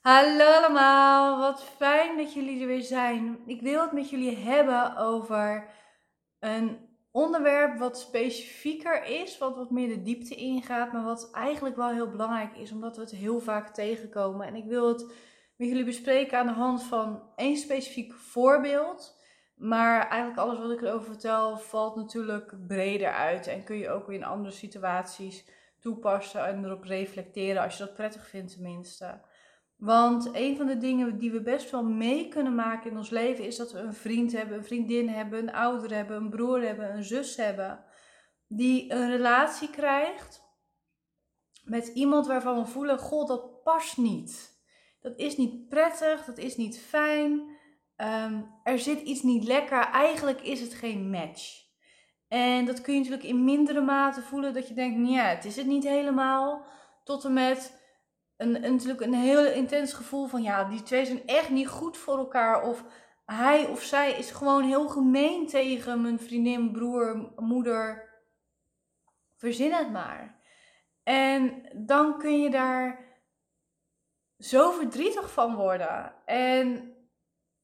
Hallo allemaal, wat fijn dat jullie er weer zijn. Ik wil het met jullie hebben over een onderwerp wat specifieker is, wat wat meer de diepte ingaat, maar wat eigenlijk wel heel belangrijk is, omdat we het heel vaak tegenkomen. En ik wil het met jullie bespreken aan de hand van één specifiek voorbeeld. Maar eigenlijk alles wat ik erover vertel valt natuurlijk breder uit en kun je ook weer in andere situaties toepassen en erop reflecteren als je dat prettig vindt tenminste. Want een van de dingen die we best wel mee kunnen maken in ons leven is dat we een vriend hebben, een vriendin hebben, een ouder hebben, een broer hebben, een zus hebben. Die een relatie krijgt met iemand waarvan we voelen: God, dat past niet. Dat is niet prettig, dat is niet fijn. Ehm, er zit iets niet lekker. Eigenlijk is het geen match. En dat kun je natuurlijk in mindere mate voelen dat je denkt: ja, het is het niet helemaal. Tot en met een, natuurlijk een heel intens gevoel van ja, die twee zijn echt niet goed voor elkaar. Of hij of zij is gewoon heel gemeen tegen mijn vriendin, broer, moeder. Verzin het maar. En dan kun je daar zo verdrietig van worden. En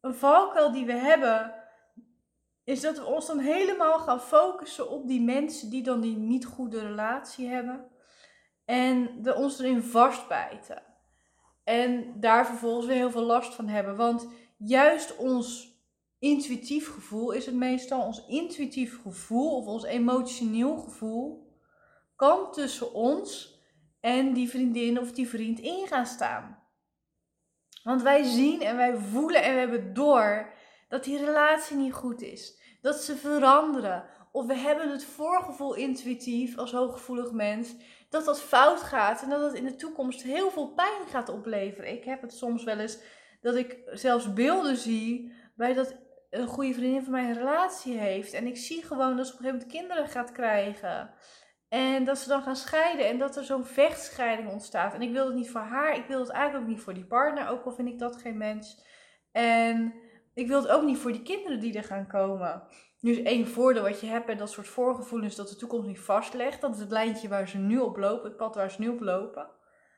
een valkuil die we hebben, is dat we ons dan helemaal gaan focussen op die mensen die dan die niet goede relatie hebben. En we ons erin vastbijten. En daar vervolgens weer heel veel last van hebben. Want juist ons intuïtief gevoel is het meestal. Ons intuïtief gevoel of ons emotioneel gevoel kan tussen ons en die vriendin of die vriend in gaan staan. Want wij zien en wij voelen en we hebben door dat die relatie niet goed is. Dat ze veranderen. Of we hebben het voorgevoel intuïtief als hooggevoelig mens dat dat fout gaat en dat het in de toekomst heel veel pijn gaat opleveren. Ik heb het soms wel eens dat ik zelfs beelden zie bij dat een goede vriendin van mij een relatie heeft. En ik zie gewoon dat ze op een gegeven moment kinderen gaat krijgen. En dat ze dan gaan scheiden en dat er zo'n vechtscheiding ontstaat. En ik wil het niet voor haar, ik wil het eigenlijk ook niet voor die partner, ook al vind ik dat geen mens. En ik wil het ook niet voor die kinderen die er gaan komen. Nu is één voordeel wat je hebt bij dat soort voorgevoelens dat de toekomst niet vastlegt. Dat is het lijntje waar ze nu op lopen, het pad waar ze nu op lopen.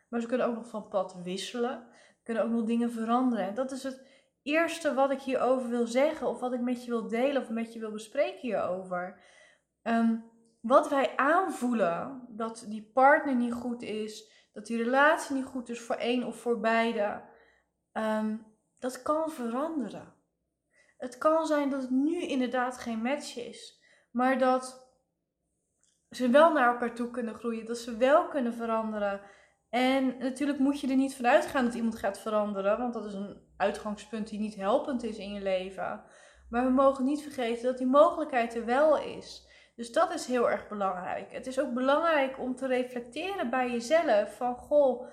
Maar ze kunnen ook nog van pad wisselen. Kunnen ook nog dingen veranderen. En dat is het eerste wat ik hierover wil zeggen. Of wat ik met je wil delen of met je wil bespreken hierover. Um, wat wij aanvoelen dat die partner niet goed is. Dat die relatie niet goed is voor één of voor beide. Um, dat kan veranderen. Het kan zijn dat het nu inderdaad geen match is, maar dat ze wel naar elkaar toe kunnen groeien, dat ze wel kunnen veranderen. En natuurlijk moet je er niet vanuit gaan dat iemand gaat veranderen, want dat is een uitgangspunt die niet helpend is in je leven. Maar we mogen niet vergeten dat die mogelijkheid er wel is. Dus dat is heel erg belangrijk. Het is ook belangrijk om te reflecteren bij jezelf van goh,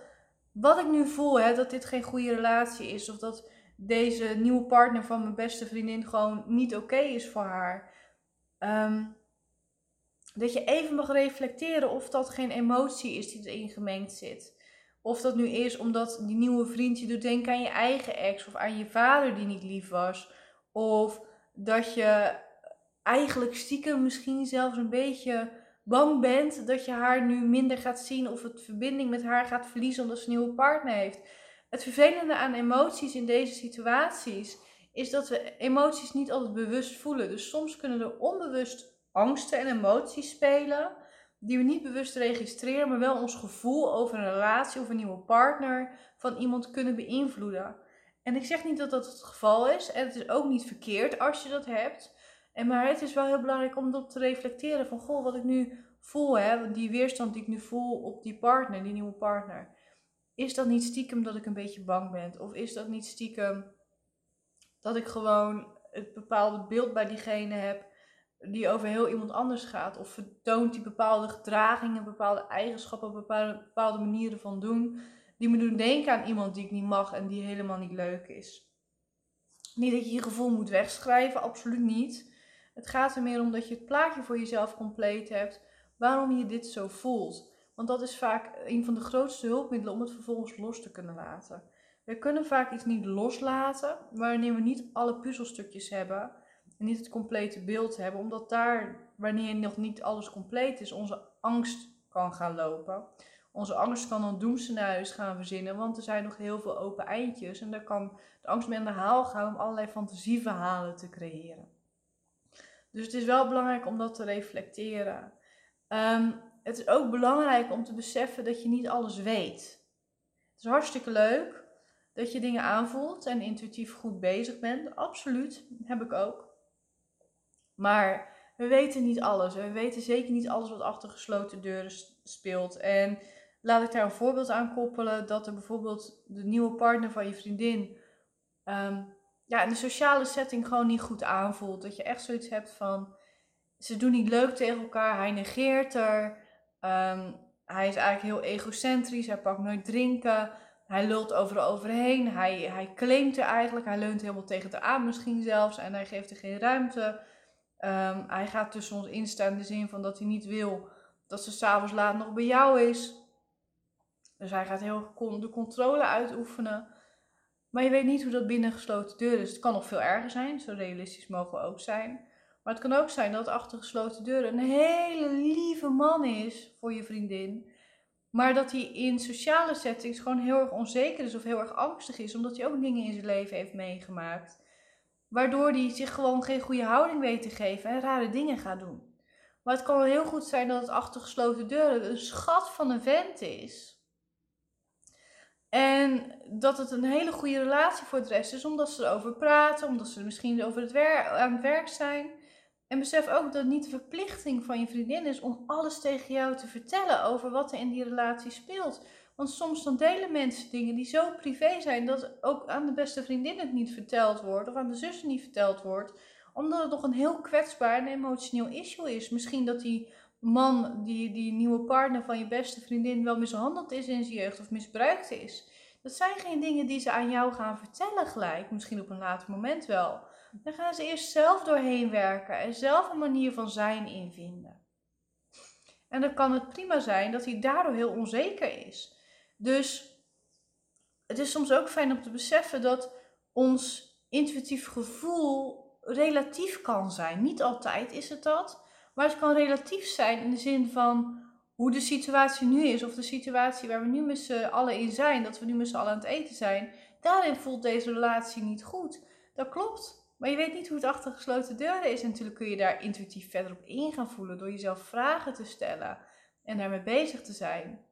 wat ik nu voel, hè, dat dit geen goede relatie is of dat deze nieuwe partner van mijn beste vriendin gewoon niet oké is voor haar. Ehm, dat je even mag reflecteren of dat geen emotie is die erin gemengd zit. Of dat nu is omdat die nieuwe vriend je doet denken aan je eigen ex of aan je vader die niet lief was. Of dat je eigenlijk stiekem misschien zelfs een beetje bang bent dat je haar nu minder gaat zien of het verbinding met haar gaat verliezen omdat ze een nieuwe partner heeft. Het vervelende aan emoties in deze situaties is dat we emoties niet altijd bewust voelen. Dus soms kunnen er onbewust angsten en emoties spelen die we niet bewust registreren, maar wel ons gevoel over een relatie of een nieuwe partner van iemand kunnen beïnvloeden. En ik zeg niet dat dat het geval is en het is ook niet verkeerd als je dat hebt. En maar het is wel heel belangrijk om dat te reflecteren van goh, wat ik nu voel, hè, die weerstand die ik nu voel op die partner, die nieuwe partner is dat niet stiekem dat ik een beetje bang ben? Of is dat niet stiekem dat ik gewoon het bepaalde beeld bij diegene heb die over heel iemand anders gaat? Of vertoont die bepaalde gedragingen, bepaalde eigenschappen, bepaalde, bepaalde manieren van doen, die me doen denken aan iemand die ik niet mag en die helemaal niet leuk is? Niet dat je je gevoel moet wegschrijven, absoluut niet. Het gaat er meer om dat je het plaatje voor jezelf compleet hebt waarom je dit zo voelt. Want dat is vaak een van de grootste hulpmiddelen om het vervolgens los te kunnen laten. We kunnen vaak iets niet loslaten wanneer we niet alle puzzelstukjes hebben en niet het complete beeld hebben, omdat daar, wanneer nog niet alles compleet is, onze angst kan gaan lopen. onze angst kan een doemscenario gaan verzinnen, want er zijn nog heel veel open eindjes. En daar kan de angst mee aan de haal gaan om allerlei fantasieverhalen te creëren. Dus het is wel belangrijk om dat te reflecteren. Ehm, het is ook belangrijk om te beseffen dat je niet alles weet. Het is hartstikke leuk dat je dingen aanvoelt en intuïtief goed bezig bent. Absoluut, heb ik ook. Maar we weten niet alles. We weten zeker niet alles wat achter gesloten deuren speelt. En laat ik daar een voorbeeld aan koppelen. Dat er bijvoorbeeld de nieuwe partner van je vriendin ehm, ja, in de sociale setting gewoon niet goed aanvoelt. Dat je echt zoiets hebt van, ze doen niet leuk tegen elkaar, hij negeert er. Ehm, hij is eigenlijk heel egocentrisch, hij pakt nooit drinken. Hij lult overal overheen, hij, hij claimt er eigenlijk, hij leunt helemaal tegen het aan misschien zelfs. En hij geeft er geen ruimte. Ehm, hij gaat tussen ons instaan in de zin van dat hij niet wil dat ze s'avonds laat nog bij jou is. Dus hij gaat heel de controle uitoefenen. Maar je weet niet hoe dat binnen gesloten deuren is. Het kan nog veel erger zijn, zo realistisch mogen we ook zijn. Maar het kan ook zijn dat achter gesloten deuren een hele lieve man is voor je vriendin. Maar dat hij in sociale settings gewoon heel erg onzeker is of heel erg angstig is, omdat hij ook dingen in zijn leven heeft meegemaakt. Waardoor hij zich gewoon geen goede houding weet te geven en rare dingen gaat doen. Maar het kan heel goed zijn dat het achter gesloten deuren een schat van een vent is. En dat het een hele goede relatie voor de rest is, omdat ze erover praten, omdat ze misschien over het aan het werk zijn. En besef ook dat het niet de verplichting van je vriendin is om alles tegen jou te vertellen over wat er in die relatie speelt. Want soms dan delen mensen dingen die zo privé zijn dat ook aan de beste vriendin het niet verteld wordt of aan de zussen niet verteld wordt. Omdat het nog een heel kwetsbaar en emotioneel issue is. Misschien dat die man, die, die nieuwe partner van je beste vriendin wel mishandeld is in zijn jeugd of misbruikt is. Dat zijn geen dingen die ze aan jou gaan vertellen gelijk. Misschien op een later moment wel. Dan gaan ze eerst zelf doorheen werken en zelf een manier van zijn invinden. En dan kan het prima zijn dat hij daardoor heel onzeker is. Dus het is soms ook fijn om te beseffen dat ons intuïtief gevoel relatief kan zijn. Niet altijd is het dat, maar het kan relatief zijn in de zin van hoe de situatie nu is, of de situatie waar we nu met z'n allen in zijn, dat we nu met z'n allen aan het eten zijn, daarin voelt deze relatie niet goed. Dat klopt. Maar je weet niet hoe het achter gesloten deuren is. En natuurlijk kun je daar intuïtief verder op in gaan voelen door jezelf vragen te stellen en daarmee bezig te zijn.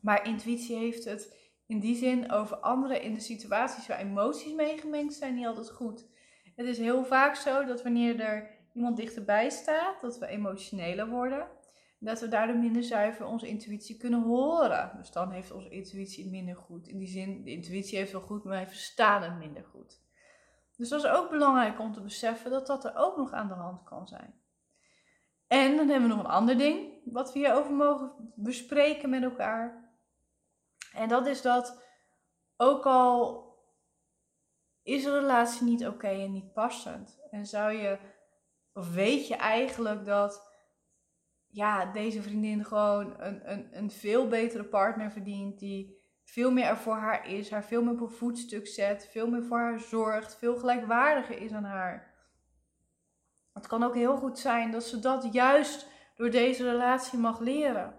Maar intuïtie heeft het in die zin over anderen in de situaties waar emoties meegemengd zijn niet altijd goed. Het is heel vaak zo dat wanneer er iemand dichterbij staat, dat we emotioneler worden. Dat we daardoor minder zuiver onze intuïtie kunnen horen. Dus dan heeft onze intuïtie het minder goed. In die zin, de intuïtie heeft wel goed, maar wij verstaan het minder goed. Dus dat is ook belangrijk om te beseffen dat dat er ook nog aan de hand kan zijn. En dan hebben we nog een ander ding wat we hierover mogen bespreken met elkaar. En dat is dat ook al is een relatie niet oké en niet passend. En zou je, of weet je eigenlijk dat ja, deze vriendin gewoon een, een, een veel betere partner verdient. Die veel meer er voor haar is, haar veel meer op een voetstuk zet, veel meer voor haar zorgt, veel gelijkwaardiger is aan haar. Het kan ook heel goed zijn dat ze dat juist door deze relatie mag leren.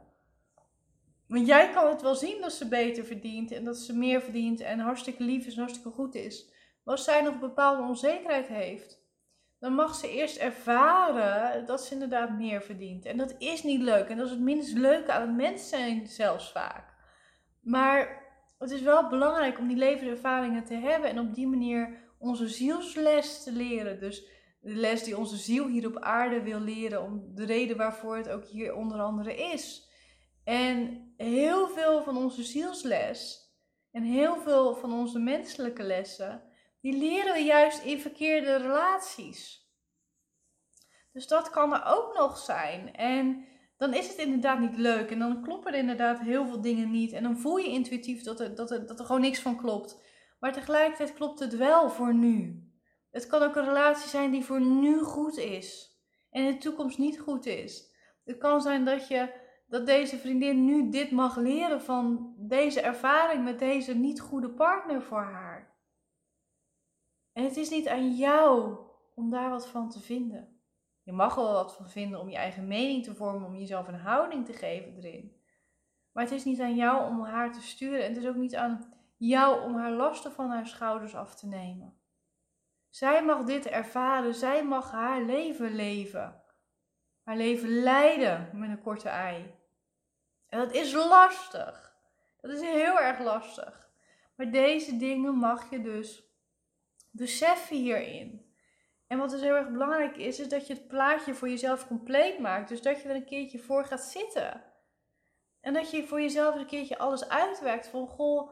Want jij kan het wel zien dat ze beter verdient en dat ze meer verdient en hartstikke lief is en hartstikke goed is. Maar als zij nog een bepaalde onzekerheid heeft, dan mag ze eerst ervaren dat ze inderdaad meer verdient. En dat is niet leuk. En dat is het minst leuke aan het mens zelfs vaak. Maar het is wel belangrijk om die levenservaringen te hebben en op die manier onze zielsles te leren. Dus de les die onze ziel hier op aarde wil leren, om de reden waarvoor het ook hier onder andere is. En heel veel van onze zielsles en heel veel van onze menselijke lessen die leren we juist in verkeerde relaties. Dus dat kan er ook nog zijn. En dan is het inderdaad niet leuk. En dan kloppen er inderdaad heel veel dingen niet. En dan voel je intuïtief dat er, dat er, dat er gewoon niks van klopt. Maar tegelijkertijd klopt het wel voor nu. Het kan ook een relatie zijn die voor nu goed is. En in de toekomst niet goed is. Het kan zijn dat, je, dat deze vriendin nu dit mag leren van deze ervaring met deze niet goede partner voor haar. En het is niet aan jou om daar wat van te vinden. Je mag er wel wat van vinden om je eigen mening te vormen, om jezelf een houding te geven erin. Maar het is niet aan jou om haar te sturen. En het is ook niet aan jou om haar lasten van haar schouders af te nemen. Zij mag dit ervaren. Zij mag haar leven leven. Haar leven leiden met een korte ei. En dat is lastig. Dat is heel erg lastig. Maar deze dingen mag je dus beseffen hierin. En wat dus heel erg belangrijk is, is dat je het plaatje voor jezelf compleet maakt. Dus dat je er een keertje voor gaat zitten. En dat je voor jezelf een keertje alles uitwerkt van, goh,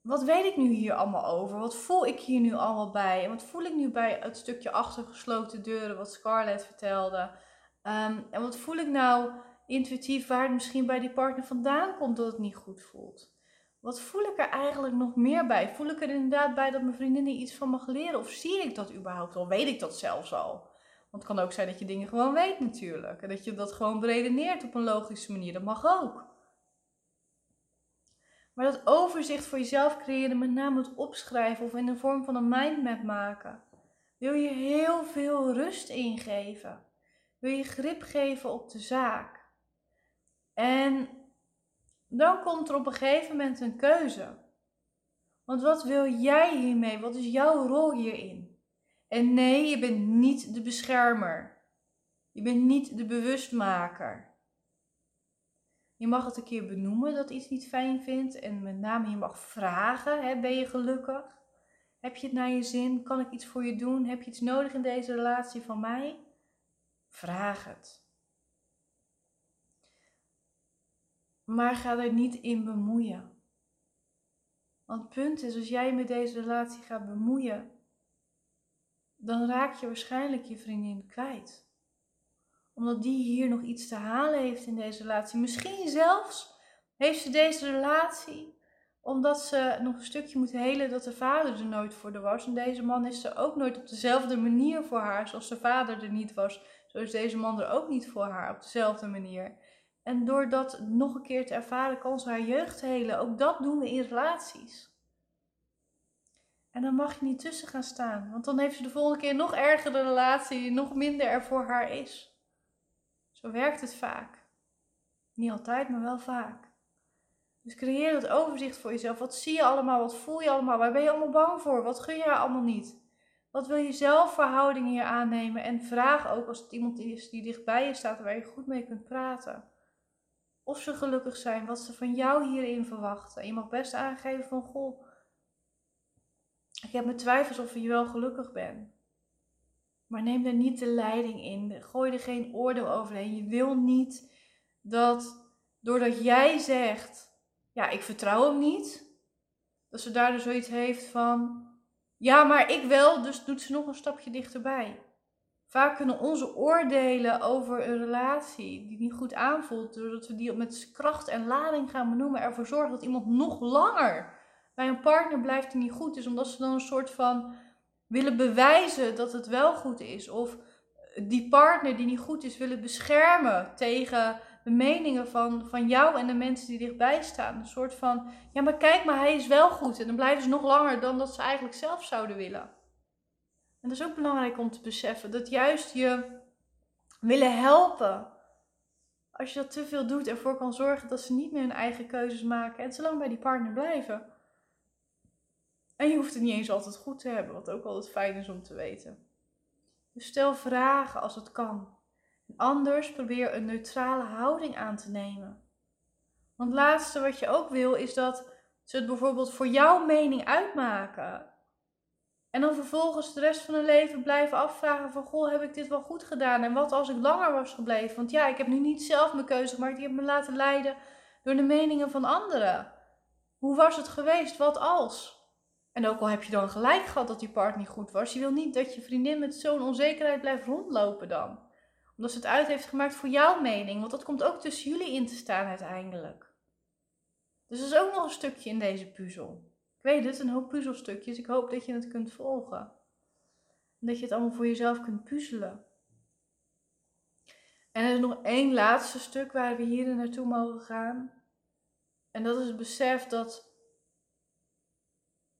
wat weet ik nu hier allemaal over? Wat voel ik hier nu allemaal bij? En wat voel ik nu bij het stukje achtergesloten deuren wat Scarlett vertelde? Ehm, en wat voel ik nou intuïtief waar het misschien bij die partner vandaan komt dat het niet goed voelt? Wat voel ik er eigenlijk nog meer bij? Voel ik er inderdaad bij dat mijn vriendin iets van mag leren? Of zie ik dat überhaupt al? Weet ik dat zelfs al? Want het kan ook zijn dat je dingen gewoon weet natuurlijk. En dat je dat gewoon beredeneert op een logische manier. Dat mag ook. Maar dat overzicht voor jezelf creëren, met name het opschrijven of in de vorm van een mindmap maken, wil je heel veel rust ingeven. Wil je grip geven op de zaak. En dan komt er op een gegeven moment een keuze. Want wat wil jij hiermee? Wat is jouw rol hierin? En nee, je bent niet de beschermer. Je bent niet de bewustmaker. Je mag het een keer benoemen dat iets niet fijn vindt. En met name je mag vragen, hè, ben je gelukkig? Heb je het naar je zin? Kan ik iets voor je doen? Heb je iets nodig in deze relatie van mij? Vraag het. Maar ga er niet in bemoeien. Want het punt is, als jij met deze relatie gaat bemoeien, dan raak je waarschijnlijk je vriendin kwijt. Omdat die hier nog iets te halen heeft in deze relatie. Misschien zelfs heeft ze deze relatie omdat ze nog een stukje moet helen dat de vader er nooit voor de was. En deze man is er ook nooit op dezelfde manier voor haar zoals de vader er niet was. Zo is deze man er ook niet voor haar op dezelfde manier. En door dat nog een keer te ervaren, kan ze haar jeugd helen. Ook dat doen we in relaties. En dan mag je niet tussen gaan staan, want dan heeft ze de volgende keer nog ergere relatie die nog minder er voor haar is. Zo werkt het vaak. Niet altijd, maar wel vaak. Dus creëer dat overzicht voor jezelf. Wat zie je allemaal? Wat voel je allemaal? Waar ben je allemaal bang voor? Wat gun je haar allemaal niet? Wat wil je zelf verhoudingen hier aannemen? En vraag ook als het iemand is die dichtbij je staat waar je goed mee kunt praten of ze gelukkig zijn, wat ze van jou hierin verwachten. En je mag best aangeven van, goh, ik heb mijn twijfels of je wel gelukkig bent. Maar neem er niet de leiding in. Gooi er geen oordeel overheen. Je wil niet dat doordat jij zegt, ja, ik vertrouw hem niet, dat ze daardoor zoiets heeft van, ja, maar ik wel, dus doet ze nog een stapje dichterbij. Vaak kunnen onze oordelen over een relatie die niet goed aanvoelt, doordat we die met kracht en lading gaan benoemen, ervoor zorgen dat iemand nog langer bij een partner blijft die niet goed is, omdat ze dan een soort van willen bewijzen dat het wel goed is. Of die partner die niet goed is willen beschermen tegen de meningen van, van jou en de mensen die dichtbij staan. Een soort van, ja maar kijk maar, hij is wel goed. En dan blijven ze nog langer dan dat ze eigenlijk zelf zouden willen. En dat is ook belangrijk om te beseffen. Dat juist je willen helpen. Als je dat te veel doet, ervoor kan zorgen dat ze niet meer hun eigen keuzes maken. En zolang bij die partner blijven. En je hoeft het niet eens altijd goed te hebben. Wat ook altijd fijn is om te weten. Dus stel vragen als het kan. anders probeer een neutrale houding aan te nemen. Want het laatste wat je ook wil is dat ze het bijvoorbeeld voor jouw mening uitmaken. En dan vervolgens de rest van hun leven blijven afvragen van... Goh, heb ik dit wel goed gedaan? En wat als ik langer was gebleven? Want ja, ik heb nu niet zelf mijn keuze gemaakt. Ik heb me laten leiden door de meningen van anderen. Hoe was het geweest? Wat als? En ook al heb je dan gelijk gehad dat die partner niet goed was. Je wil niet dat je vriendin met zo'n onzekerheid blijft rondlopen dan. Omdat ze het uit heeft gemaakt voor jouw mening. Want dat komt ook tussen jullie in te staan uiteindelijk. Dus dat is ook nog een stukje in deze puzzel weet het, een hoop puzzelstukjes. Ik hoop dat je het kunt volgen. En dat je het allemaal voor jezelf kunt puzzelen. En er is nog één laatste stuk waar we hier naartoe mogen gaan. En dat is het besef dat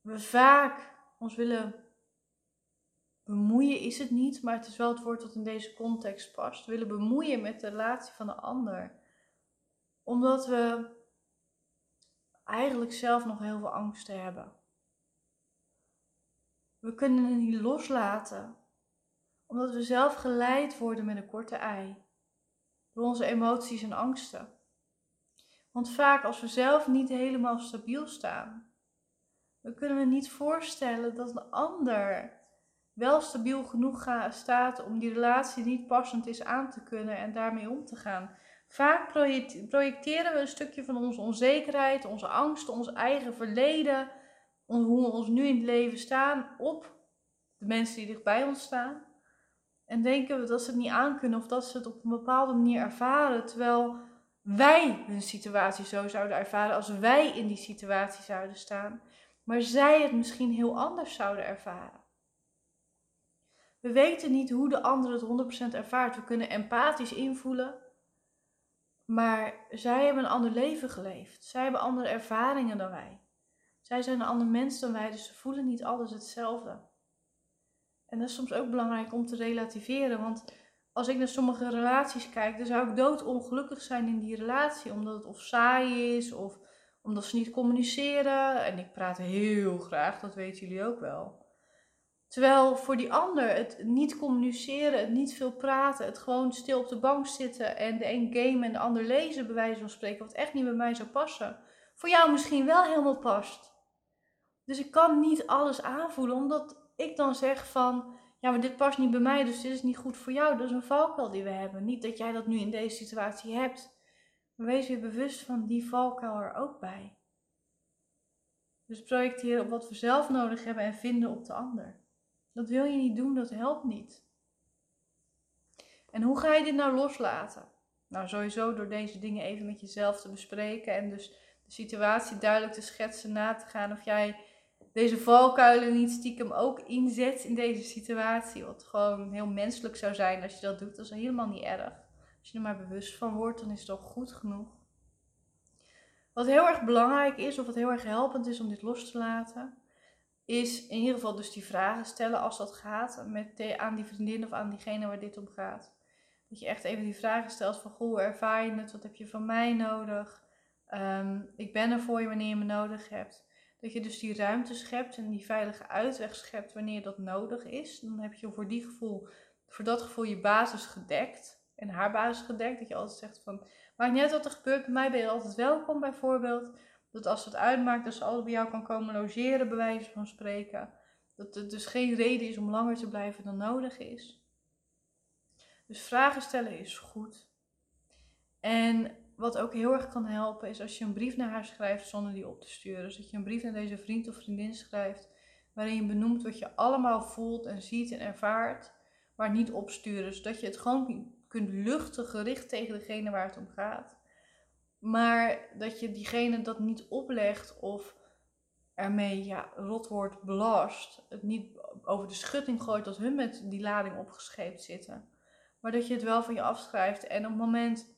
we vaak ons willen bemoeien, is het niet, maar het is wel het woord dat in deze context past. Willen bemoeien met de relatie van de ander. Omdat we eigenlijk zelf nog heel veel angsten hebben. We kunnen het niet loslaten, omdat we zelf geleid worden met een korte ei door onze emoties en angsten. Want vaak als we zelf niet helemaal stabiel staan, dan kunnen we niet voorstellen dat een ander wel stabiel genoeg staat om die relatie niet passend is aan te kunnen en daarmee om te gaan. Vaak projecteren we een stukje van onze onzekerheid, onze angst, ons eigen verleden, hoe we ons nu in het leven staan op de mensen die dichtbij ons staan. En denken we dat ze het niet aankunnen of dat ze het op een bepaalde manier ervaren. Terwijl wij hun situatie zo zouden ervaren als wij in die situatie zouden staan. Maar zij het misschien heel anders zouden ervaren. We weten niet hoe de ander het 100% ervaart. We kunnen empathisch invoelen. Maar zij hebben een ander leven geleefd. Zij hebben andere ervaringen dan wij. Zij zijn een ander mens dan wij, dus ze voelen niet alles hetzelfde. En dat is soms ook belangrijk om te relativeren. Want als ik naar sommige relaties kijk, dan zou ik doodongelukkig zijn in die relatie. Omdat het of saai is, of omdat ze niet communiceren. En ik praat heel graag, dat weten jullie ook wel. Terwijl voor die ander het niet communiceren, het niet veel praten, het gewoon stil op de bank zitten en de een game en de ander lezen, bij wijze van spreken, wat echt niet bij mij zou passen, voor jou misschien wel helemaal past. Dus ik kan niet alles aanvoelen, omdat ik dan zeg van, ja, maar dit past niet bij mij, dus dit is niet goed voor jou. Dat is een valkuil die we hebben. Niet dat jij dat nu in deze situatie hebt. Maar wees je bewust van die valkuil er ook bij. Dus projecteren op wat we zelf nodig hebben en vinden op de ander. Dat wil je niet doen, dat helpt niet. En hoe ga je dit nou loslaten? Nou, sowieso door deze dingen even met jezelf te bespreken en dus de situatie duidelijk te schetsen, na te gaan of jij deze valkuilen niet stiekem ook inzet in deze situatie. Wat gewoon heel menselijk zou zijn als je dat doet. Dat is helemaal niet erg. Als je er maar bewust van wordt, dan is het al goed genoeg. Wat heel erg belangrijk is, of wat heel erg helpend is om dit los te laten, is in ieder geval dus die vragen stellen als dat gaat met aan die vriendin of aan diegene waar dit om gaat. Dat je echt even die vragen stelt van, goh, hoe ervaar je het? Wat heb je van mij nodig? Ehm, ik ben er voor je wanneer je me nodig hebt. Dat je dus die ruimte schept en die veilige uitweg schept wanneer dat nodig is. Dan heb je voor, die gevoel, voor dat gevoel je basis gedekt. En haar basis gedekt. Dat je altijd zegt van, maakt uit wat er gebeurt. Bij mij ben je altijd welkom bijvoorbeeld. Dat als het uitmaakt, dat ze altijd bij jou kan komen logeren, bij wijze van spreken. Dat er dus geen reden is om langer te blijven dan nodig is. Dus vragen stellen is goed. En wat ook heel erg kan helpen is als je een brief naar haar schrijft zonder die op te sturen. Dus dat je een brief naar deze vriend of vriendin schrijft waarin je benoemt wat je allemaal voelt en ziet en ervaart, maar niet opsturen. Zodat je het gewoon kunt luchten gericht tegen degene waar het om gaat. Maar dat je diegene dat niet oplegt of ermee ja, rotwoord belast. Het niet over de schutting gooit dat hun met die lading opgescheept zitten. Maar dat je het wel van je afschrijft en op het moment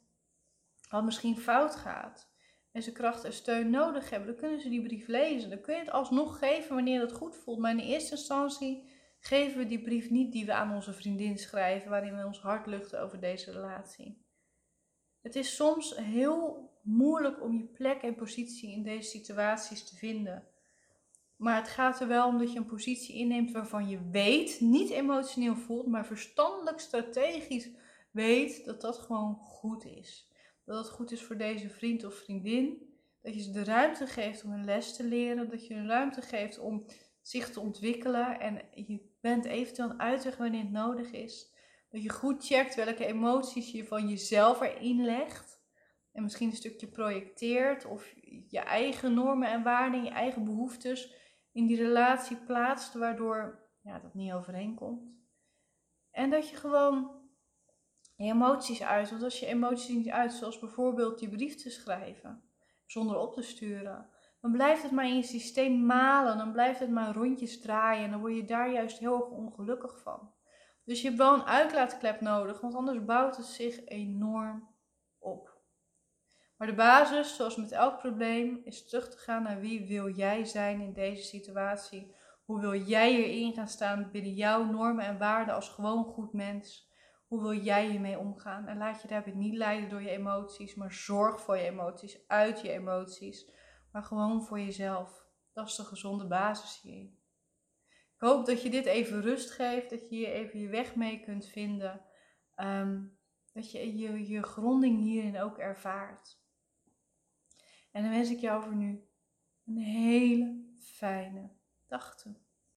wat misschien fout gaat en ze kracht en steun nodig hebben, dan kunnen ze die brief lezen. Dan kun je het alsnog geven wanneer het goed voelt. Maar in eerste instantie geven we die brief niet die we aan onze vriendin schrijven, waarin we ons hart luchten over deze relatie. Het is soms heel moeilijk om je plek en positie in deze situaties te vinden. Maar het gaat er wel om dat je een positie inneemt waarvan je weet, niet emotioneel voelt, maar verstandelijk strategisch weet dat dat gewoon goed is dat het goed is voor deze vriend of vriendin. Dat je ze de ruimte geeft om een les te leren. Dat je een ruimte geeft om zich te ontwikkelen. En je bent eventueel een uitweg wanneer het nodig is. Dat je goed checkt welke emoties je van jezelf erin legt. En misschien een stukje projecteert. Of je eigen normen en waarden, je eigen behoeftes in die relatie plaatst. Waardoor ja, dat niet overeenkomt. En dat je gewoon emoties uit. Want als je emoties niet uit, zoals bijvoorbeeld die brief te schrijven, zonder op te sturen, dan blijft het maar in je systeem malen. Dan blijft het maar rondjes draaien. En dan word je daar juist heel erg ongelukkig van. Dus je hebt wel een uitlaatklep nodig, want anders bouwt het zich enorm. Maar de basis, zoals met elk probleem, is terug te gaan naar wie wil jij zijn in deze situatie? Hoe wil jij hierin gaan staan binnen jouw normen en waarden als gewoon goed mens? Hoe wil jij hiermee omgaan? En laat je daarbij niet leiden door je emoties, maar zorg voor je emoties, uit je emoties, maar gewoon voor jezelf. Dat is de gezonde basis hierin. Ik hoop dat je dit even rust geeft, dat je hier even je weg mee kunt vinden. Ehm, dat je, je je gronding hierin ook ervaart. En dan wens ik jou voor nu een hele fijne dag toe.